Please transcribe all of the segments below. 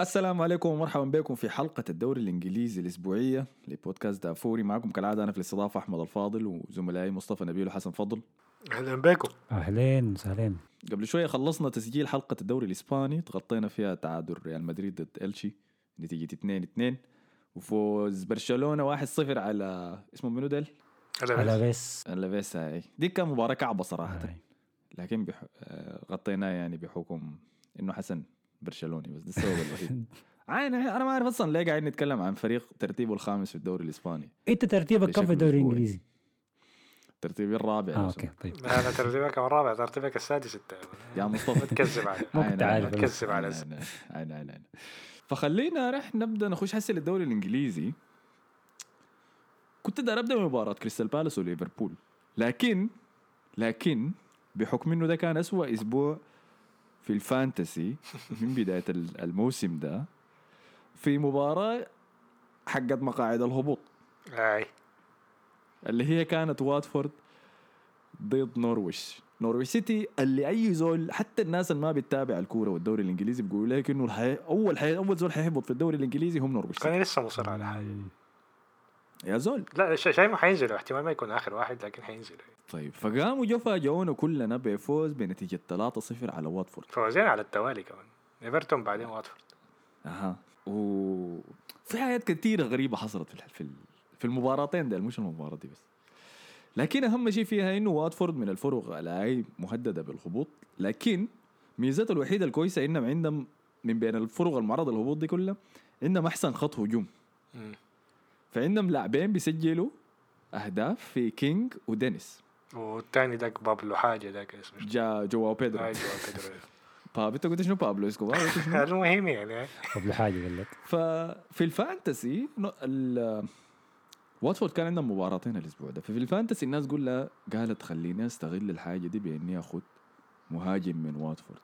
السلام عليكم ومرحبا بكم في حلقة الدوري الإنجليزي الأسبوعية لبودكاست دافوري. معكم كالعادة أنا في الاستضافة أحمد الفاضل وزملائي مصطفى نبيل وحسن فضل. أهلا بكم. أهلين وسهلين قبل شوية خلصنا تسجيل حلقة الدوري الإسباني تغطينا فيها تعادل ريال مدريد ضد إلشي نتيجة 2 2 وفوز برشلونة 1-0 على اسمه منو ديل؟ على بس الافيسا هاي دي كان مباراة كعبة صراحة. هاي. لكن بح... آه، غطيناه يعني بحكم إنه حسن. برشلوني بس ده السبب الوحيد. عين أنا ما أعرف أصلا ليه قاعدين نتكلم عن فريق ترتيبه الخامس في الدوري الإسباني. أنت ترتيبك كم في الدوري. الإنجليزي؟ ترتيبي الرابع آه yeah okay. طيب. لا أنا ترتيبك الرابع ترتيبك السادس انت يا ما مصطفى تكذب علي ممكن عين- تعال عين- عين-. فخلينا رح نبدأ نخش هسه للدوري الإنجليزي. كنت داير أبدأ بمباراة كريستال بالاس وليفربول لكن لكن بحكم إنه ده كان أسوأ أسبوع في الفانتسي من بداية ال- الموسم ده في مباراة حقت مقاعد الهبوط. أي. اللي هي كانت واتفورد ضد نورويش. نورويش سيتي اللي أي زول حتى الناس اللي ما بتتابع الكورة والدوري الإنجليزي بيقولوا لك إنه الحي... أول حي... أول زول حيهبط في الدوري الإنجليزي هم نورويش أنا لسه مصر على حاجة يا زول. لا شا- شايفه حينزلوا احتمال ما يكون آخر واحد لكن حينزلوا طيب فقاموا جو فاجئونا كلنا بفوز بنتيجة 3-0 على واتفورد. فوزين على التوالي كمان. إيفرتون بعدين واتفورد. أها. وفي حاجات كثيره غريبة حصلت في في ال- في المباراتين ده مش المباراة دي بس. لكن أهم شيء فيها إنه واتفورد من الفرق اللي مهددة بالهبوط لكن ميزته الوحيدة الكويسة إنهم عندهم من بين الفرق المعرضة للهبوط دي كلها عندهم أحسن خط هجوم. فعندهم لاعبين بيسجلوا أهداف في كينج ودينيس. والثاني ذاك بابلو حاجة ذاك اسمه؟ جا جواو بيدرو. هاي جوا بيدرو. باب أنت قلت شنو بابلو؟ اسكوبار المهم يعني قبل حاجة قال لك. ففي ال fantasy واتفورد كان عندهم مباراتين الأسبوع ده. ففي ال fantasy الناس قول لها قالت خليني أستغل الحاجة دي بإني اخذ مهاجم من واتفورد.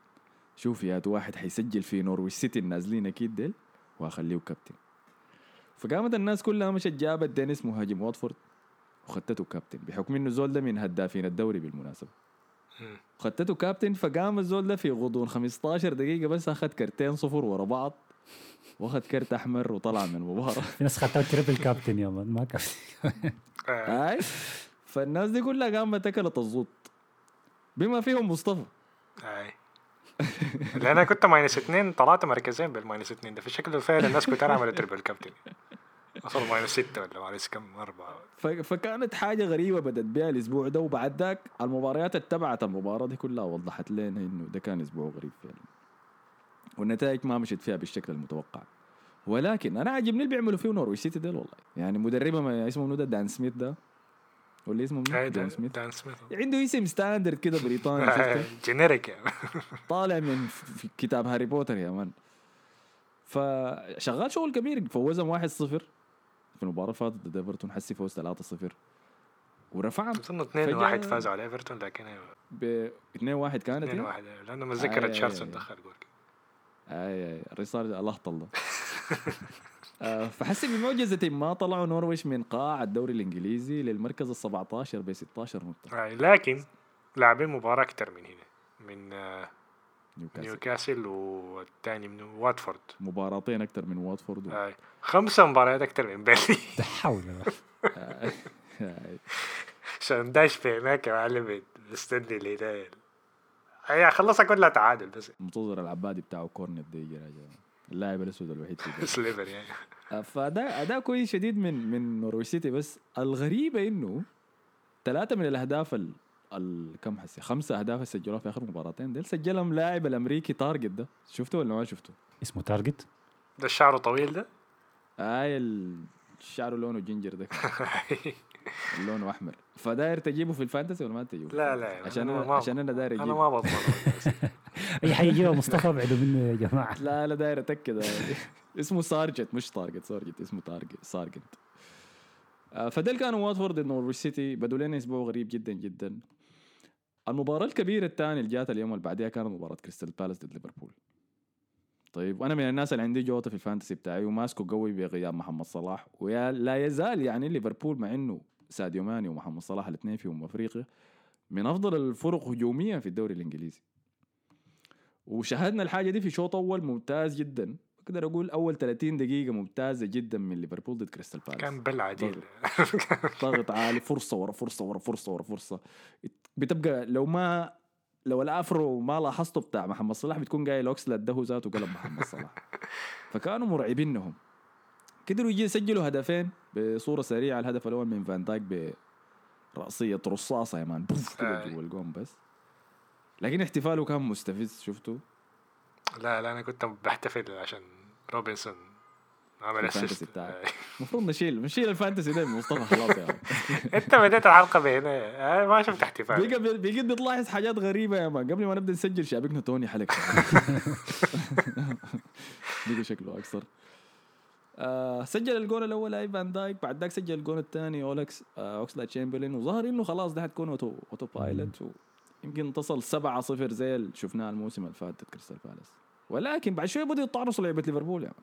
شوف يا واحد حيسجل في نورويش سيتي النازلين أكيد ديل وأخليه كابتن. فقامت الناس كلها مشت جابت دينيس مهاجم واتفورد وخدته كابتن بحكم إنه الزول ده من هدافين الدوري بالمناسبة. خدته كابتن فقام الزول ده في غضون 15 دقيقة بس أخذ كرتين صفر ورا بعض وأخذ كرت أحمر وطلع من المباراة في ناس خدتها triple captain يا man ما كابتن. آه. هاي فالناس دي كلها قامت أكلت الزوط بما فيهم مصطفى. اي لأن أنا كنت minus اثنين طلعت مركزين بال minus اثنين ده في شكل فعلا الناس كنت عملت triple captain وصل minus ستة ولا minus كم؟ أربعة. فكانت حاجة غريبة بدت بها الأسبوع ده. وبعد ذاك المباريات اتبعت المباراة دي كلها وضحت لنا إنه ده كان أسبوع غريب فعلا. والنتائج ما مشت فيها بالشكل المتوقع. ولكن أنا عاجبني اللي بيعملوا فيه نورويش سيتي ده والله. يعني مدربه ما اسمه منو ده؟ دان سميث ده. ولا اسمه منو؟ هاي جون دان سميث. دان سميث. عنده اسم standard كده بريطاني شفته؟ generic يعني. طالع من في كتاب هاري بوتر يا man. فشغال شغل كبير فوزهم 1-0 في المباراة اللي فاتت ضد إيفرتون حسي فوز 3-0 ورفعهم. أظن اثنين فجأة- واحد فازوا على إيفرتون لكن ب 2-1 كانت اثنين هي؟ واحد لأنه متذكر ريتشارلسون. دخل جول. اي اي الرسالة الاهطل ده آه، فحسي بمعجزة ما طلعوا نورويش من قاع الدوري الإنجليزي للمركز ال 17 ب 16 نقطة لكن لاعبين مباراة أكثر من هنا من آه، نيوكاسل. نيوكاسل والثاني من واتفورد. مباراتين أكثر من واتفورد. و- آي. خمسة مباريات أكثر من بيرنلي ده حول الله. آه، آه، عشان داش في هناك يا معلم مستني الهلال هي خلصها كلها تعادل بس. منتظر العبادي بتاعه كورنت ده يجي راجع اللاعب الأسود الوحيد في. سليفر يعني. فاداء أداء كويس شديد من من نورويش سيتي بس الغريبة إنه ثلاثة من الأهداف ال, ال... كم حسي؟ خمسة أهداف اللي سجلوها في آخر مباراتين. ديل سجلهم لاعب الأمريكي تارجت ده. شفته ولا ما شفته؟ اسمه تارجت ده الشعر طويل ده؟ اي ال- شعره لونه ginger ده. لونه أحمر. فداير تجيبه في ال fantasy ولا ما تجيبه؟ لا لا عشان أنا أنا ما- عشان أنا داير أجيبه. ما بضمن. أي حاجة يجيبها مصطفى ابعدوا منه يا جماعة. لا لا داير أتأكد. اسمه سارجت مش تارجت سارجت اسمه تارجت آه، فديل كانوا واتفورد نورويش سيتي بدوا لنا أسبوع غريب جدا جدا. المباراة الكبيرة الثانية اللي جات اليوم اللي بعدها كانت مباراة كريستال بالاس ضد ليفربول طيب وأنا من الناس اللي عندي جوطة في ال fantasy بتاعي وماسكه قوي بغياب محمد صلاح. ويا لا يزال يعني ليفربول مع إنه ساديو ماني ومحمد صلاح الاثنين فيهم أفريقيا من أفضل الفرق هجوميا في الدوري الإنجليزي. وشاهدنا الحاجة دي في شوط أول ممتاز جدا. أقدر أقول أول 30 دقيقة ممتازة جدا من ليفربول ضد كريستال بالاس. كان بلع عديل ضغط. عالي. فرصة ورا فرصة ورا فرصة ورا فرصة. بتبقى لو ما لو ال afro ما لاحظته بتاع محمد صلاح بتكون قايل اوكسلاد ده ذاته قلب محمد صلاح. فكانوا مرعبينهم قدروا يجي يسجلوا هدفين بصورة سريعة. الهدف الأول من فان دايك برأسية رصاصة يا man. بوف كده آي. جوا الجون بس. لكن احتفاله كان مستفز شفته؟ لا لا أنا كنت بحتفل عشان روبنسون عمل assist. المفروض نشيل نشيل ال fantasy ده من مصطفى خلاص يا أنت بديت الحلقة بهنا. أنا ما شفت احتفال. بقى بقيت بتلاحظ حاجات غريبة يا man قبل ما نبدأ نسجل شابكنا توني حلق بقى شكله أكثر. آه سجل الجول الأول اي فان دايك بعد ذاك سجل الجول الثاني أولكس آه اوكسلا تشامبرلين وظهر إنه خلاص ده حتكون auto autopilot يمكن تصل 7 0 زي اللي شفناه الموسم اللي فات كريستال بالاس. ولكن بعد شوية بدأوا يطعنصوا لعبة ليفربول يعني.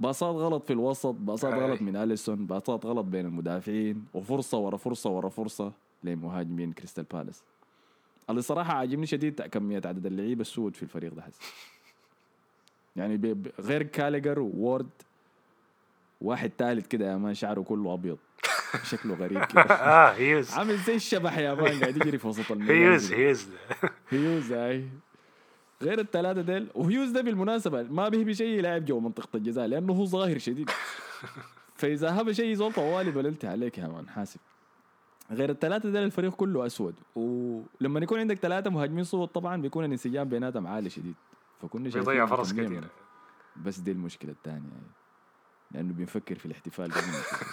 باصات غلط في الوسط باصات. غلط من أليسون باصات غلط بين المدافعين وفرصة ورا فرصة ورا فرصة لمهاجمين كريستال بالاس. اللي صراحة عاجبني شديد كمية عدد اللعيبة السود في الفريق ده حس. يعني غير كاليجر وورد واحد ثالث كده يا مان شعره كله أبيض. شكله غريب كده. آه هيوز عامل زي الشبح يا مان قاعد يجري في وسط الميدان هيوز. هيوز هيوز أي. غير الثلاثه ديل وهيوز ده بالمناسبة ما به بشيء لاعب جوا منطقة الجزاء لأنه هو ظاهر شديد. فإذا هب شيء زول طوالي بللتي عليك يا مان حاسب. غير الثلاثه ديل الفريق كله أسود. ولما يكون عندك ثلاثة مهاجمين صوت طبعا بيكون الانسجام بيناتهم عالي شديد. فكنا شايفين بيضيع فرص كثيرة. بس دي المشكلة الثانية يعني. لأنه بيفكر في الاحتفال.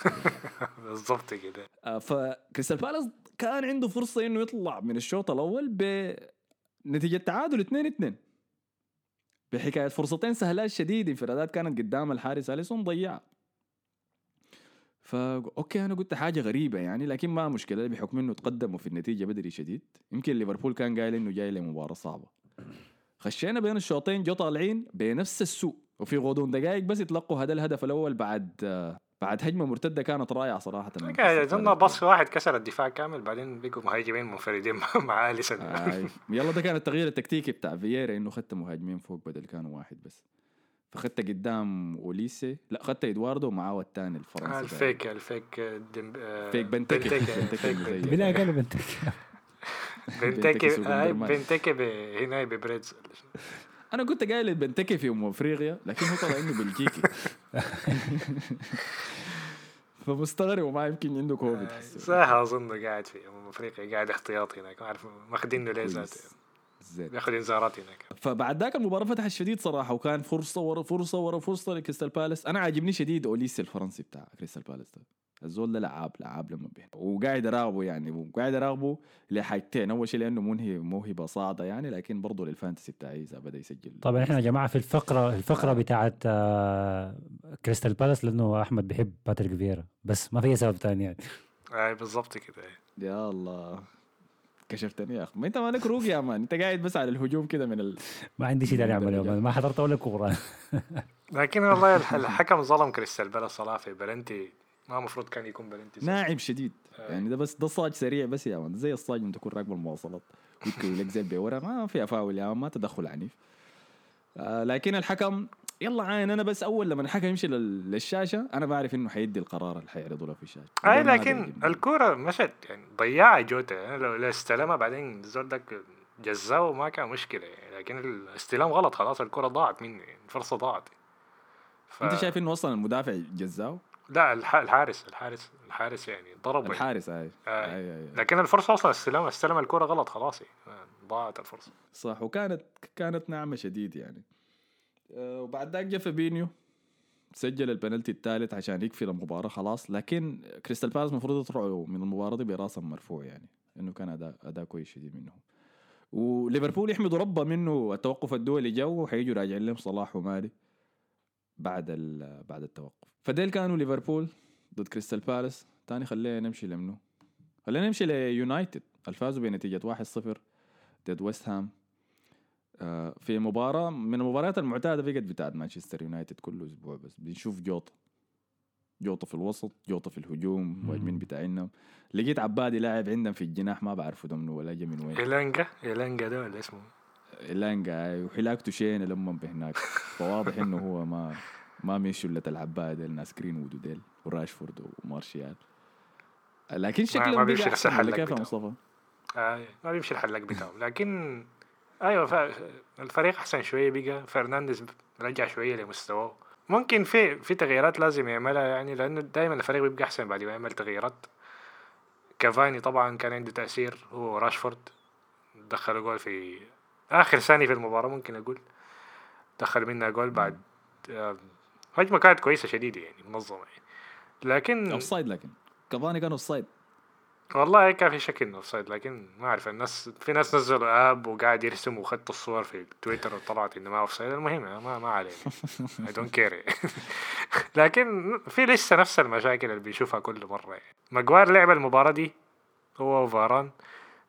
بالضبط كده. آه، فكريستال بالاس كان عنده فرصة إنه يطلع من الشوط الأول بنتيجه تعادل 2 2 بحكاية فرصتين سهلات شديد انفرادات كانت قدام الحارس أليسون ضيعها فا okay أنا قلت حاجة غريبة يعني لكن ما مشكلة بحكم إنه تقدموا في النتيجة بدري شديد. يمكن ليفربول كان قايل إنه جاي لمباراة صعبة. خشينا بين الشوطين جو طالعين بنفس السوق وفي غضون دقائق بس يتلقوا هذا الهدف الأول بعد آه، بعد هجمة مرتدة كانت رائعة صراحة أظن. باص واحد كسر الدفاع كامل بعدين بقوا مهاجمين منفردين مع اليسون آي. يلا ده كان التغيير التكتيكي بتاع فييرا إنه خدت مهاجمين فوق بدل كانوا واحد بس فخدت قدام أوليسي لا خدت إدواردو ومعاه الثاني آه، الفرنسي الفيك الفيك ديم- آه، فيك بنتكي. بنتكي. بلا انت بنتكي بنتكي آه،. بنتكي هنا ببريدز أنا كنت قايل بنتكي في أم أفريقيا لكن هو طلع انه بلجيكي. فمستغرب وما يمكن عنده كوفيد حسي. ساهل أظن قاعد في امم أفريقيا قاعد احتياطي هناك ما أعرف ماخذينه ليه ذاته بياخذ إنذارات هناك. فبعد ذاك المباراة فتحت شديد صراحة وكان فرصة ورا فرصة ورا فرصة لكريستال بالاس. أنا عاجبني شديد اوليسي الفرنسي بتاع كريستال بالاس ده. الزول ده لعاب لعاب لما بين وقاعد أراقبه يعني وقاعد أراقبه لحاجتين. أول شيء لأنه منهي موهبه صاعده يعني لكن برضه لل fantasy بتاعي إذا بدأ يسجل. طبعا إحنا يا جماعة في الفقرة الفقرة آه. بتاعت آه، كريستال بالاس لأنه أحمد بيحب باتريك فييرا بس ما في سبب ثاني يعني. أي بالضبط كده. يا الله. كشفتني يا أخي ما أنت مالك روق يا man. أنت قاعد بس على الهجوم كده من ال... ما عندي شيء ثاني أعمله يا درجة. man. ما حضرت ولا كورة. لكن والله الح- الحكم ظلم كريستال بالاس صراحة. في بلنتي ما المفروض كان يكون بلنتي. ناعم شديد. آه. يعني ده بس ده صاج سريع بس يا man زي الصاج لما تكون راكب المواصلات. يكوي لك زي بورا ما فيها فاول يا ما تدخل عنيف. آه لكن الحكم يلا عاين. أنا بس أول لما الحكم يمشي لل- للشاشة أنا بعرف إنه حيدي القرار اللي حيعرضوا له في الشاشة. أي لكن. الكوره مشت. يعني ضيعها جوتا. يعني لو لو استلمها بعدين الزول داك جزاه ما كان مشكلة. يعني لكن الاستلام غلط. خلاص الكوره ضاعت مني. يعني الفرصة ضاعت. ف... انت شايف إنه أصلا المدافع جزاو لا الح... الحارس الحارس الحارس يعني ضرب يعني. الحارس هاي آه. أي أي. لكن الفرصة أصلا استلم استلم الكوره غلط خلاص يعني ضاعت الفرصة صح وكانت كانت ناعمه شديد يعني آه، وبعد ذاك جا فابينيو سجل البنالتي الثالث عشان يقفل المباراة خلاص لكن كريستال بالاس المفروض يطلعوا من المباراة دي براسهم مرفوع يعني إنه كان أداء أداء كويس شديد منهم وليفربول يحمدوا ربه منه التوقف الدولي جو وحيجوا راجعين لهم صلاح وماني بعد بعد التوقف. فديل كانوا ليفربول ضد كريستال بالاس. تاني خلينا نمشي لمنو؟ خلينا نمشي ليونايتد. الفازوا بنتيجة 1-0 ضد ويست هام. آه، في مباراة من المباريات المعتادة بقت بتاعت مانشستر يونايتد كل أسبوع بس. بنشوف جوطة. جوطة في الوسط جوطة في الهجوم مهاجمين بتاعنا لقيت عبادي لاعب عندهم في الجناح ما بعرفه ده منو ولا جا من وين. إيلانجا إيلانجا ده ولا اسمه؟ لانجا وحلاقته شينه لما بهناك. فواضح إنه هو ما ما من شله العبايه ديل ناس جرين وود وديل وراشفورد ومارشيال. لكن شكله ما بيمشي أحسن. نفس ولا الحلاق كيف. مصطفى؟ آه ما بيمشي الحلاق بتاعه. لكن أيوه ف... الفريق أحسن شوية بقى. فرنانديز رجع شوية لمستواه. ممكن في في تغييرات لازم يعملها يعني لأنه دائما الفريق بيبقى أحسن بعد ما يعمل تغييرات. كافاني طبعا كان عنده تأثير. هو راشفورد دخل جول في آخر ثانية في المباراة ممكن أقول. دخل منها جول بعد هجمة كانت كويسة شديدة يعني منظمة يعني. لكن offside لكن. كافاني كان offside والله كان في شك إنه offside لكن ما أعرف الناس في ناس نزلوا app وقاعد يرسموا وخدت الصور في تويتر وطلعت إنه ما offside المهم يعني ما ما علينا. I don't care لكن في لسه نفس المشاكل اللي بيشوفها كل مرة يعني. ماجوار لعب المباراة دي هو وفاران.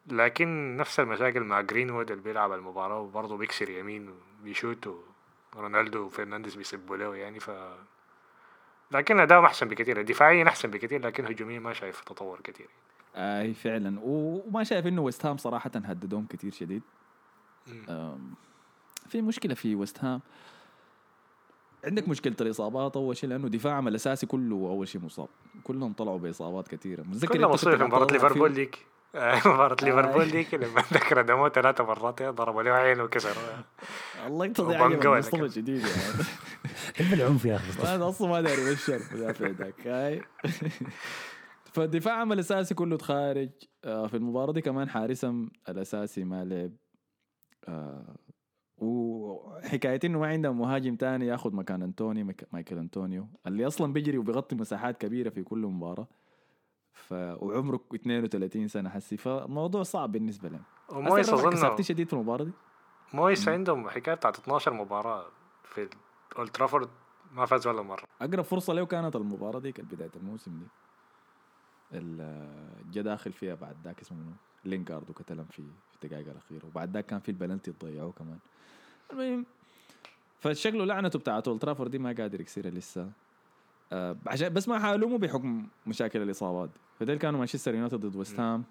لكن نفس المشاكل مع جرينوود اللي بيلعب المباراة وبرضه بيكسر يمين وبيشوت ورونالدو وفرنانديز بيسبوا له يعني ف لكن أداؤهم أحسن بكثير دفاعيا أحسن بكثير لكن هجوميا ما شايف تطور كثير أي فعلا. وما شايف إنه ويست هام صراحة هددهم كثير شديد. في مشكلة في ويست هام عندك مشكلة الإصابات أول شيء لأنه دفاعهم الأساسي كله أول شيء مصاب. كلهم طلعوا بإصابات كثيره متذكر مباراة قاعد تطلع ليفربول فيه؟ مباراة ليفربول آه. ديك لما ذكر دموه ثلاثة مرات ضربوا له عينه وكسر الله يقتضي ولا مصطفى كم؟ شديد يعني حب العنف يا أخي. أنا أصلا ما داري بشر مدافع ذاك هاي فدفاعهم الاساسي كله تخارج آه، في المباراة دي كمان حارسهم الأساسي ما لعب آه، وحكايه إنه ما عندهم مهاجم تاني ياخذ مكان أنتوني مايكل انطونيو اللي أصلا بيجري وبيغطي مساحات كبيرة في كل مباراة ف وعمره 32 سنة حسي فالموضوع صعب بالنسبة لهم ربع أظن شديد في المباراة دي؟ مويس عندهم حكاية بتاعت 12 مباراة في أولد ترافورد ما فاز ولا مرة. أقرب فرصة له كانت المباراة دي كانت بداية الموسم دي. جا داخل فيها بعد ذاك اسمه منو؟ لينكارد وكتلم في في الدقائق الأخيرة. وبعد ذاك كان في البلنتي ضيعوه كمان. المهم فشكله لعنته بتاعت أولد ترافورد دي ما قادر يكسرها لسه. آه عشان بس ما حنلومه بحكم مشاكل الإصابات. فديل كانوا مانشستر يونايتد ضد ويست هام.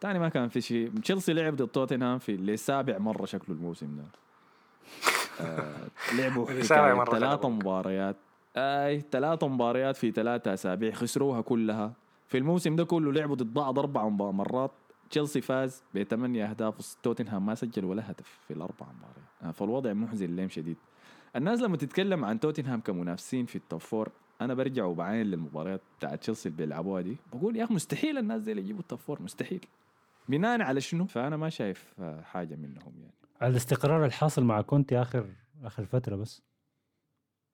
تاني ما كان في شيء. تشيلسي لعب ضد توتنهام في لسابع مرة شكله الموسم ده. آه لعبوا ثلاثة. مباريات. أي ثلاثة مباريات في ثلاثة أسابيع خسروها كلها. في الموسم ده كله لعبوا ضد بعض أربع مرات. تشيلسي فاز بثمانية أهداف توتنهام ما سجل ولا هدف في الأربع مباريات. آه، فالوضع محزن لهم شديد. الناس لما تتكلم عن توتنهام كمنافسين في ال top four أنا برجع وبعاين للمباريات بتاعت تشيلسي اللي بيلعبوها دي. بقول يا أخي مستحيل الناس دي اللي يجيبوا ال top four مستحيل. بناء على شنو؟ فأنا ما شايف آه، حاجة منهم يعني. الاستقرار الحاصل مع كونتي آخر آخر فترة بس.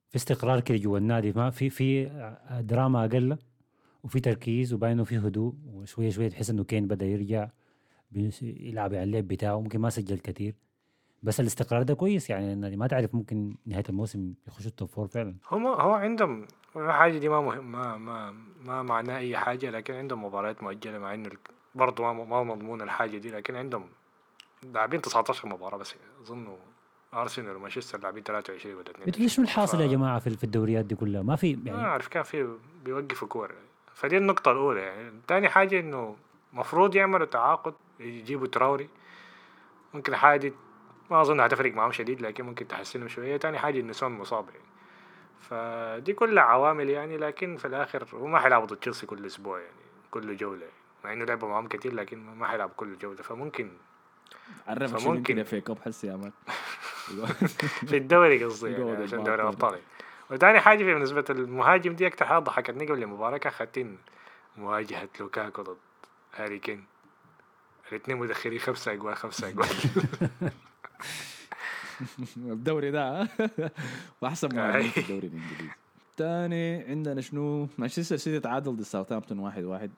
في استقرار كده جوا النادي ما في في دراما أقل وفي تركيز وباين في هدوء وشوية شوية تحس إنه كين بدأ يرجع يلعب على اللعب بتاعه ممكن ما سجل كثير. بس الاستقرار ده كويس يعني النادي ما تعرف ممكن نهاية الموسم يخشوا ال top four فعلا. هم هو عندهم الحاجة دي ما مهم ما ما ما معناه أي حاجة لكن عندهم مباريات مؤجلة مع إنه برضه ما ما مضمون الحاجة دي لكن عندهم لاعبين 19 مباراة بس أظنوا أرسنال ومانشستر لاعبين 23 ولا 22 أنتوا شنو الحاصل يا ف- جماعة في الدوريات دي كلها؟ ما في ما يعني أعرف كان في بيوقفوا كورة فدي النقطة الأولى. يعني تاني حاجة إنه مفروض يعملوا تعاقد يجيبوا تراوري. ممكن حاجة دي ما أظن هتفرق معاهم شديد لكن ممكن تحسنهم شوية. تاني حاجة إنه سون مصاب يعني. فدي كلها عوامل يعني لكن في الآخر هو ما حيلعبوا ضد تشيلسي كل أسبوع يعني كل جولة. يعني. مع إنه لعبوا معاهم كتير لكن ما حيلعبوا كل جولة. فممكن عرفك شنو فممكن- يمكن في cup حسي يا man في الدوري قصدي يعني عشان دوري. الأبطال وتاني حاجة في بالنسبة للمهاجم دي أكتر حاجة ضحكتني قبل المباراة كان خاتين مواجهة لوكاكو ضد هاري كين. الاثنين مدخلين خمسة أجوال خمسة أجوال. الدوري ده؟ وأحسن مهاجمين في. الدوري الإنجليزي تاني عندنا شنو مانشستر سيتي تعادل ضد ساوثهامبتون واحد واحد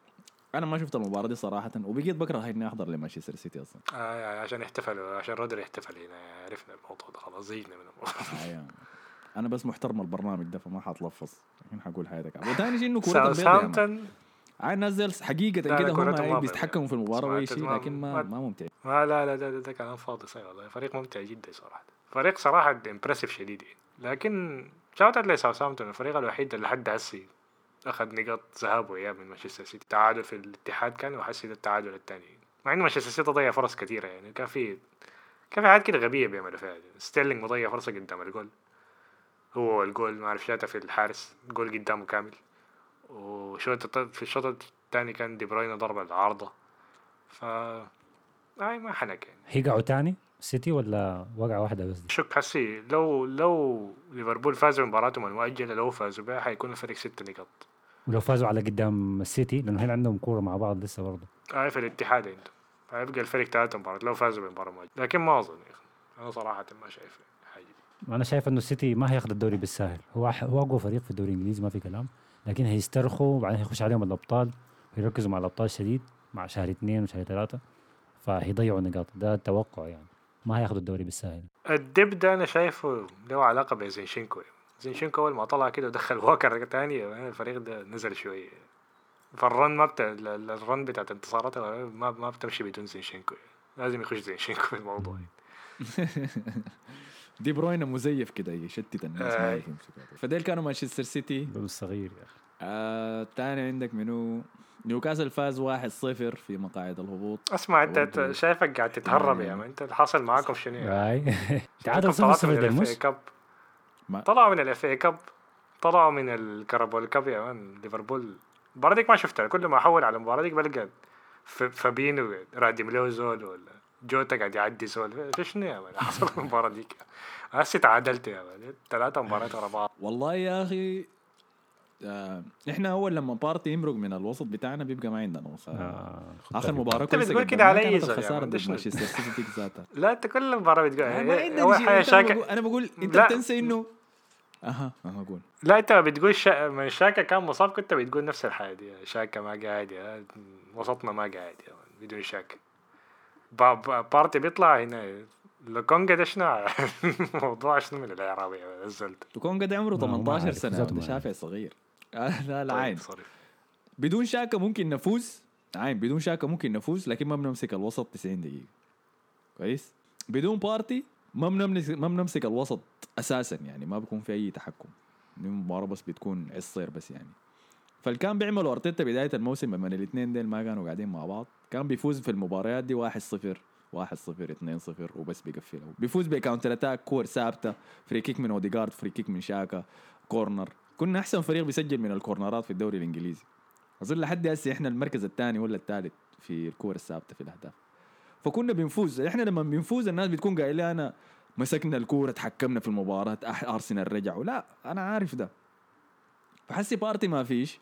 أنا ما شفت المباراة دي صراحة وبقيت بكره إني أحضر لمانشستر سيتي أصلا آه عشان يحتفلوا عشان رودري يحتفل هنا عرفنا الموضوع ده خلاص زينا من الموضوع آه يعني. أنا بس محترم البرنامج ده فما حتلفظ لكن حقول حياتك وثاني شيء إنه man. ساوثهامبتون حقيقة لا، لا، كده هم بيتحكموا في المباراة وأي شيء لكن ما ما- ممتع. ما لا لا ده, ده, كلام فاضي صحيح والله. فريق ممتع جدا صراحة. فريق صراحة impressive شديد يعني. لكن shout لساوثهامبتون الفريق الوحيد اللي لحد هسي أخذ نقاط ذهاب وإياب من مانشستر سيتي. تعادل في الاتحاد كان وحسي ده التعادل الثاني مع انه مانشستر سيتي ضيع فرص كثيرة يعني. كان في كان في حاجات كده غبية بيعملوا فيها ستيرلينج مضيع فرصة قدام الجول. هو الجول ما أعرف شاته في الحارس جول قدامه كامل. وشوط في الشوط الثاني كان دي بروين ضرب العارضة. ف اي ما حنك يعني. هيقعوا تاني؟ سيتي ولا وقعة واحدة بس؟ دي شك حسي لو لو ليفربول فازوا بمباراتهم المؤجلة لو فازوا بها حيكون الفرق ست نقاط. ولو فازوا على قدام السيتي لأنه هنا عندهم كورة مع بعض لسه برضه. هاي في الاتحاد عندهم. هيبقى الفرق ثلاثة مباريات لو فازوا بالمباراة مؤجلة. لكن ما أظن يا أخي. أنا صراحة ما شايف حاجة. أنا شايف إنه السيتي ما هياخد الدوري بالساهل. هو هو أقوى فريق في الدوري الإنجليزي ما في كلام. لكن هيسترخوا وبعدين هيخش عليهم الأبطال ويركزوا مع الأبطال شديد مع شهر اثنين وشهر ثلاثة فهيضيعوا نقاط. ده التوقع يعني. ما هياخدوا الدوري بالساهل ال drop ده أنا شايفه له علاقة بزينشينكو زينشينكو. أول ما طلع كده ودخل واكر تاني الفريق ده نزل شوية. فال run ما بتا... ال run بتاعت انتصاراته ما ما بتمشي بدون زينشينكو. لازم يخش زينشينكو في الموضوع. دي بروين مزيف كده يشتت الناس ما يمسكوا. فديل كانوا مانشستر سيتي. دول الصغير يا أخي. آه تاني عندك منو؟ نيوكاسل فاز 1-0 في مقاعد الهبوط. اسمع انت شايفك قاعد تتهرب يا man انت اللي حاصل معاكم شنو يعني؟ اي تعادل طلعتوا صفر صفر من ده ال مش FA Cup ما- طلعوا من ال FA Cup طلعوا من ال Carabao Cup يا man ليفربول. المباراة ديك ما شفتها. كل ما أحول على المباراة ديك بلقى ف- فابينو رادم له زول ولا جوتا قاعد يعدي في شنو يا مان حصل المباراة ديك. هسه تعادلت يا مان ثلاثة مباريات ورا بعض. والله يا أخي آه إحنا أول لما بارتي يمرق من الوسط بتاعنا بيبقى ما عندنا وسط. آه، آخر. مباراة أنت كويسة بتقول قدامنا كده ضد دشنا. مانشستر سيتي ديك ذاتها. لا أنت كل مباراة بتقول ما شاكا أنا بقول أنت لا. بتنسى انه أها أها قول. لا أنت بتقول شا... من شاكا كان مصاب كنت بتقول نفس الحاجة دي. شاكا ما قاعد يا وسطنا ما قاعد بدون شاكا. بارتي بيطلع هنا. لوكونجا ده شنو؟ موضوع شنو من مان، نزلت تكون قد عمره ما هو ما 18 عارف، سنة ده شافع صغير. آه لا لا عين. طيب، صريح. بدون شاكا ممكن نفوز. عين بدون شاكا ممكن نفوز لكن ما بنمسك الوسط 90 دقيقة. كويس؟ بدون بارتي ما بنمسك ما بنمسك الوسط أساسا يعني ما بيكون في أي تحكم. المباراة بس بتكون عصير بس يعني. فالكان بيعملوا أرتيتا بداية الموسم لما الاثنين ديل ما كانوا قاعدين مع بعض. كان بيفوز في المباريات دي 1-0 1-0 2-0 وبس بيقفلها بيفوز ب counter attack كور ثابتة free kick من اوديجارد free kick من شاكا corner كنا أحسن فريق بيسجل من الكورنرات في الدوري الإنجليزي. أظن لحد هسه إحنا المركز الثاني ولا الثالث في الكور الثابتة في الأهداف. فكنا بنفوز. إحنا لما بنفوز الناس بتكون قايلة أنا مسكنا الكورة تحكمنا في المباراة أرسنال رجعوا لا أنا عارف ده. فحسي بارتي ما فيش.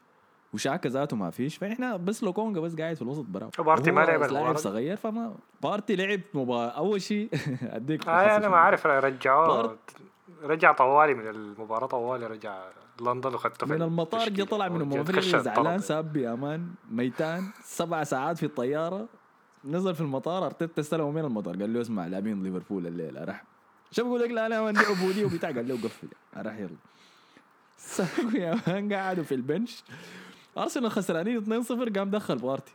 وشاكا ذاته ما فيش فإحنا بس لوكونجا بس قاعد في الوسط براو وبارتي ما لعب لاعب. صغير فما بارتي لعب مباراة أول شيء أديك آه أنا ما عارف رجعوه بارت. رجع طوالي من المباراة طوالي رجع لندن وخدته من المطار جا التشكيلة. طلع من تخشى زعلان. ساب يا man ميتان سبع ساعات في الطيارة نزل في المطار أرتيتا استلمه من المطار قال له اسمع لاعبين ليفربول الليلة راح شو بقول لك لا لا ما عندي عبوديه وبتاع قال له قفل راح يلا ساقوا يا man قعدوا في البنش أرسنال خسرانين 2-0 قام دخل بارتي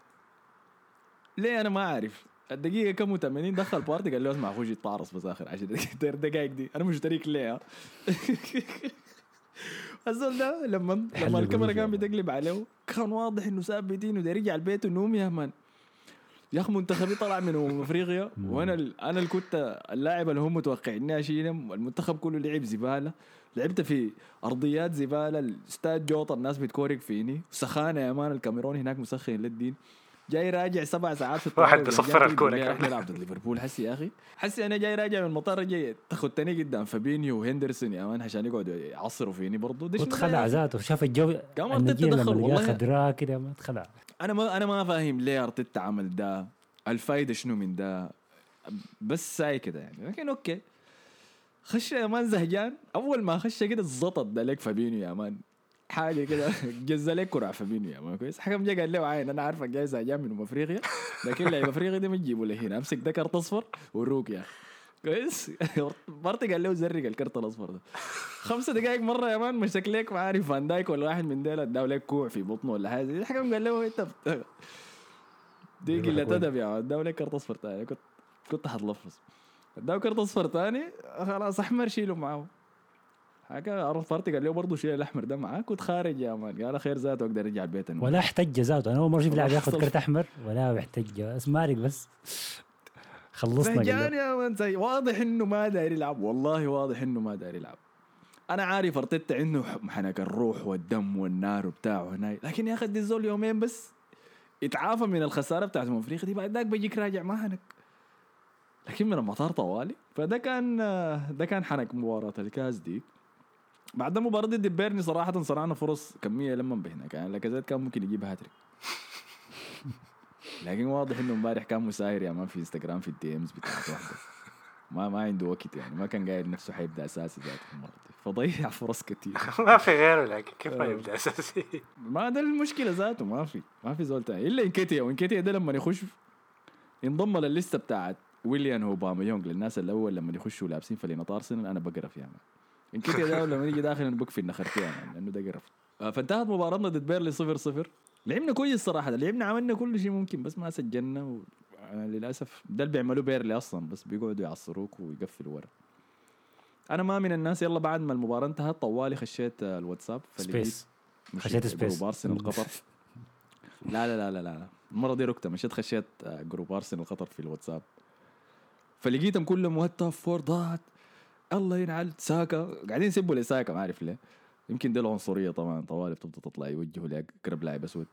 ليه أنا ما عارف الدقيقة كم 80 دخل بارتي قال له أسمع خش يتعرص بس آخر 10 دقائق دقائق دي. أنا مشترك ليه؟ الزول ده لما لما الكاميرا كان يا بتقلب عليه كان واضح إنه ساب بيتين وده يرجع البيت ونوم يا man. يا أخي منتخبي طلع من أمم افريقيا وأنا ال- أنا اللي كنت اللاعب اللي هم متوقعين اشيلهم المنتخب كله لعب زبالة. لعبت في أرضيات زبالة الاستاد جوطة الناس بتكورك فيني. سخانة يا man الكاميرون هناك مسخن للدين. جاي راجع سبع ساعات في واحد الطيارة بيصفر الكورة كمان. نلعب ضد ليفربول. حسي يا أخي. حسي أنا جاي راجع من المطار جاي تاخدتني قدام فابينيو وهندرسون يا man عشان يقعدوا يعصروا فيني برضه أخي؟ ذاته. شاف الجو قام النجيل أرتيتا دخل والله. خضراء كده ما اتخلع أنا ما أنا ما فاهم ليه أرتيتا عمل ده. الفايدة شنو من ده؟ بس ساي كده يعني. لكن أوكي. خش يا man زهجان. أول ما خش كده الزطط ده لك فابينيو يا man. حاجة كده جز لك كرة فابينيو يا man. كويس. حكم جا قال له عين أنا عارفك جاي زهجان من أفريقيا. لكن لعيب أفريقيا دي ما تجيبه لهنا. امسك ده كارت أصفر وروك يا. كويس. بارتي قال له زرق الكرت الأصفر ده. خمسة دقائق مرة يا man مسك لك ما عارف فان دايك ولا واحد من ديل اداه لك كوع في بطنه ولا حاجة الحكم قال له انت دي قلة. ادب يا man. اداه لك كرت أصفر تاني. كنت كنت حتلفظ اداه كرت أصفر تاني خلاص أحمر شيله معاه حاجة عرف بارتي قال له برضه شيل الأحمر ده معاك كنت خارج يا man. قال خير ذاته أقدر ارجع البيت أنا. ولا احتج ذاته. أنا أول مرة أشوف لاعب ياخذ. كرت أحمر ولا بيحتج. اسمارك بس. خلصنا له. يا man زي واضح إنه ما داير يلعب. والله واضح إنه ما داير يلعب. أنا عارف أرتيتا عنده حنك الروح والدم والنار وبتاعه هناي لكن يا أخي الزول يومين بس يتعافى من الخسارة بتاعت أفريقيا دي. بعد ذاك بيجيك راجع ما حنك. لكن من المطار طوالي. فده كان ده كان حنك مباراة الكاس دي. بعد مباراة ضد بيرنلي صراحة صنعنا فرص كمية لما بهناك يعني لاكازيت كان ممكن يجيب hat trick. لكن واضح إنه امبارح كان مساير يا man في انستغرام في ال DMs بتاعته واحدة. ما ما عنده وقت يعني. ما كان قايل نفسه حيبدأ أساسي ذاته المباراة دي. فضيع فرص كثير ما في غيره لكن كيف ما آه. يبدأ أساسي؟ ما ده المشكلة ذاته. ما في ما في زول تاني. إلا إنكيتيا. وإنكيتيا ده لما يخش ينضم لللسته بتاعت ويليان وأوباميانغ للناس الأول لما يخشوا لابسين فلينة ارسنال أنا بقرف يا man انكيتيا ده لما يجي داخل أنا بكفي نخرتين يعني لأنه ده قرف آه، فانتهت مباراتنا ضد بيرنلي 0 0 لعبنا كويس صراحة لعبنا عملنا كل شيء ممكن بس ما سجلنا و... للأسف ده اللي بيعملوا بيرنلي أصلا بس بيقعدوا يعصروك ويقفلوا ورا. أنا ما من الناس يلا بعد ما المباراة انتهت طوالي خشيت الواتساب space خشيت space. group أرسنال قطر. لا لا لا لا لا المرة دي ركتة مشيت خشيت آه، group أرسنال قطر في الواتساب. فلقيتهم كلهم top four ضاعت. الله ينعل. ساكا. قاعدين يسبوا لساكا ما أعرف ليه. يمكن دي العنصرية طبعا. طوالي بتبدأ تطلع يوجهوا لاقرب لاعب أسود.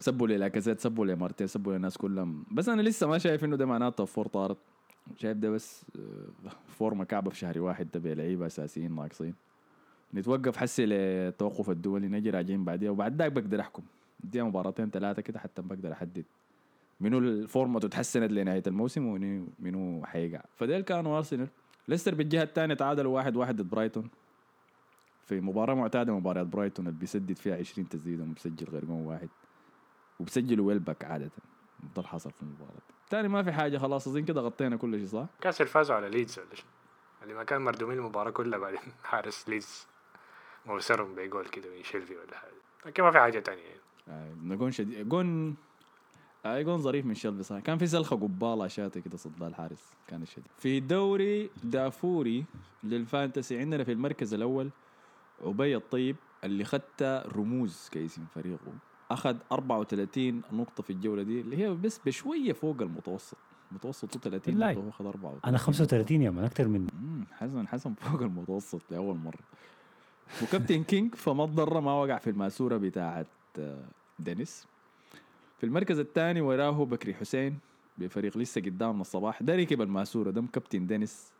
سبوا لي لاكازيت سبوا لي بارتي سبوا للناس كلهم. بس أنا لسه ما شايف إنه ده معناته four طارت. شايف ده بس آه، فورمه كعبة في شهر واحد تبع لعيبة أساسيين ناقصين. نتوقف حسي للتوقف الدولي نجي راجعين بعديها. وبعد ذاك بقدر أحكم. اديها مباراتين ثلاثة كده حتى بقدر أحدد. منو الفورمة تتحسنت لنهاية الموسم ومنو منو حيقع. فديل كانوا أرسنال. ليستر بالجهة الثانية تعادلوا واحد واحد ضد برايتون. في مباراة معتادة مباريات برايتون اللي بيسدد فيها 20 تسديدة ومسجل غير جون واحد. وبسجلوا ويلبك عادة. ده اللي حصل في المباراة. دي. تاني ما في حاجة خلاص أظن كده غطينا كل شيء صح؟ نيوكاسل فازوا على ليدز ولا؟ اللي ما كان مردومين المباراة كلها بعدين. حارس ليدز موسرهم بجول كده من شيلفي ولا حاجة. لكن ما في حاجة تانية. يعني آه، جون شديد. جون آه جون ظريف من شيلفي صح كان في سلخه قبالة شاتي كده صدها الحارس كان شديد في دوري دافوري لل fantasy عندنا في المركز الأول عبي الطيب اللي خدت رموز كاسم فريقه أخذ 34 نقطة في الجولة دي اللي هي بس بشوية فوق المتوسط. متوسطه 30 بالله. نقطة هو اخذ 34 أنا 35 يا man أكثر من حسن حسن فوق المتوسط لأول مرة. وكابتن كينج فما تضر ما وقع في الماسورة بتاعت آه، دينيس. في المركز الثاني وراه بكري حسين بفريق لسه قدامنا الصباح. ده ركب الماسورة ده كابتن دينيس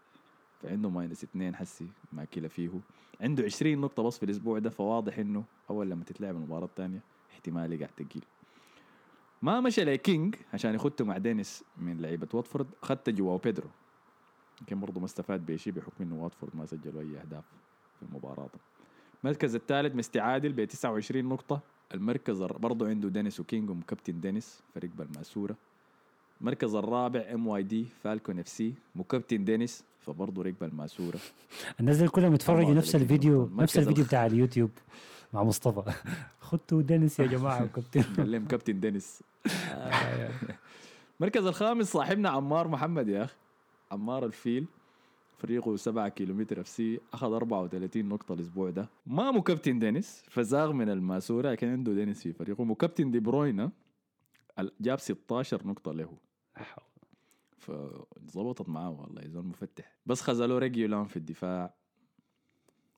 فعنده minus اثنين حسي ما كلا فيه. عنده 20 نقطة بس في الأسبوع ده فواضح إنه أول لما تتلعب المباراة الثانية احتمال يقع تقيل. ما مشى لكينج عشان يخته مع دينيس من لعيبة واتفورد. خدت جواو بيدرو. يمكن برضه ما استفاد بشيء بحكم إنه واتفورد ما سجلوا أي أهداف في المباراة. المركز الثالث مستعادل ب 29 نقطة. المركز برضه عنده دينيس وكينج ومكابتن دينيس فريق بالماسورة. المركز الرابع MYD Falcon FC مكابتن دينيس فبرضه ركب الماسورة الناس دي كلهم يتفرجوا نفس. الفيديو نفس الفيديو بتاع اليوتيوب مع مصطفى. خدتوا دينيس يا جماعة وكابتن. قال لهم كابتن دينيس. المركز الخامس صاحبنا عمار محمد يا أخي. عمار الفيل. فريقه 7 كيلومتر FC أخذ 34 نقطة الأسبوع ده. ما مكابتن دينيس فزاغ من الماسورة لكن عنده دينيس في فريقه. مكابتن دي بروينا جاب 16 نقطة له. فظبطت معاه والله زول مفتح. بس خذلوا ريجيلون في الدفاع.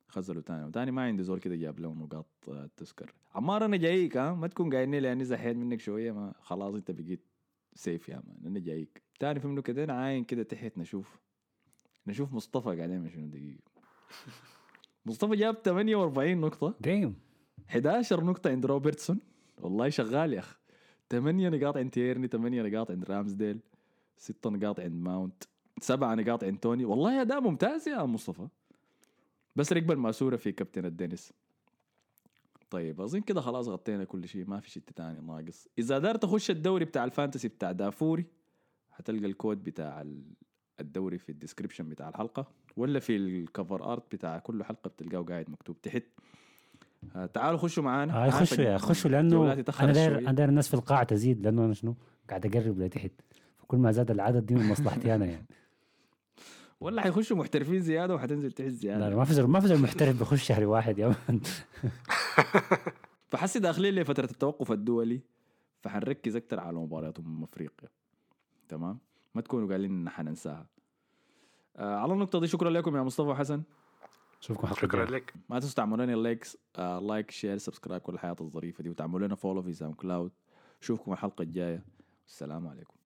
خذلوا تاني. وتاني ما عندي زول كده جاب له نقاط آه، تذكر. عمار أنا جايك ها؟ ما تكون قايلني لاني زحيت منك شوية ما خلاص أنت بقيت safe يا man. أنا جايك. تاني في منه كده عاين كده تحت نشوف. نشوف مصطفى قاعد يعمل شنو دقيقة. مصطفى جاب 48 نقطة. دايم 11 نقطة عند روبرتسون. والله شغال يا أخ 8 نقاط عند تيرني 8 نقاط عند رامزديل 6 نقاط عند ماونت 7 نقاط عند توني. والله أداء ممتاز يا مصطفى. بس ركب الماسورة في كابتن دينيس طيب أظن كده خلاص غطينا كل شيء. ما في شيء تاني ناقص. إذا دار تخش الدوري بتاع ال fantasy بتاع دافوري هتلقى الكود بتاع الدوري في ال description بتاع الحلقة ولا في ال cover art بتاع كل حلقة بتلقاه قاعد مكتوب تحت. آه، تعالوا خشوا معانا. آه خشوا يا خشوا لأنه أنا داير. أنا داير الناس في القاعة تزيد لأنه أنا شنو؟ قاعد أقرب لتحت فكل ما زاد العدد دي من مصلحتي أنا يعني. ولا حيخشوا محترفين زيادة وحتنزل تحت زيادة. لا ما في ما في محترف بخش شهر واحد يا man فحسي داخلين لفتره التوقف الدولي فحنركز أكثر على مباريات امم أفريقيا. تمام؟ ما تكونوا قايلين إن حننساها. آه على النقطة دي شكرا لكم يا مصطفى وحسن اشوفكم حلقه شكرا. لك. ما تنسوا تعملوا لنا likes آه like share subscribe كل الحاجات الظريفة دي وتعملوا لنا follow في SoundCloud اشوفكم الحلقة الجاية. والسلام عليكم.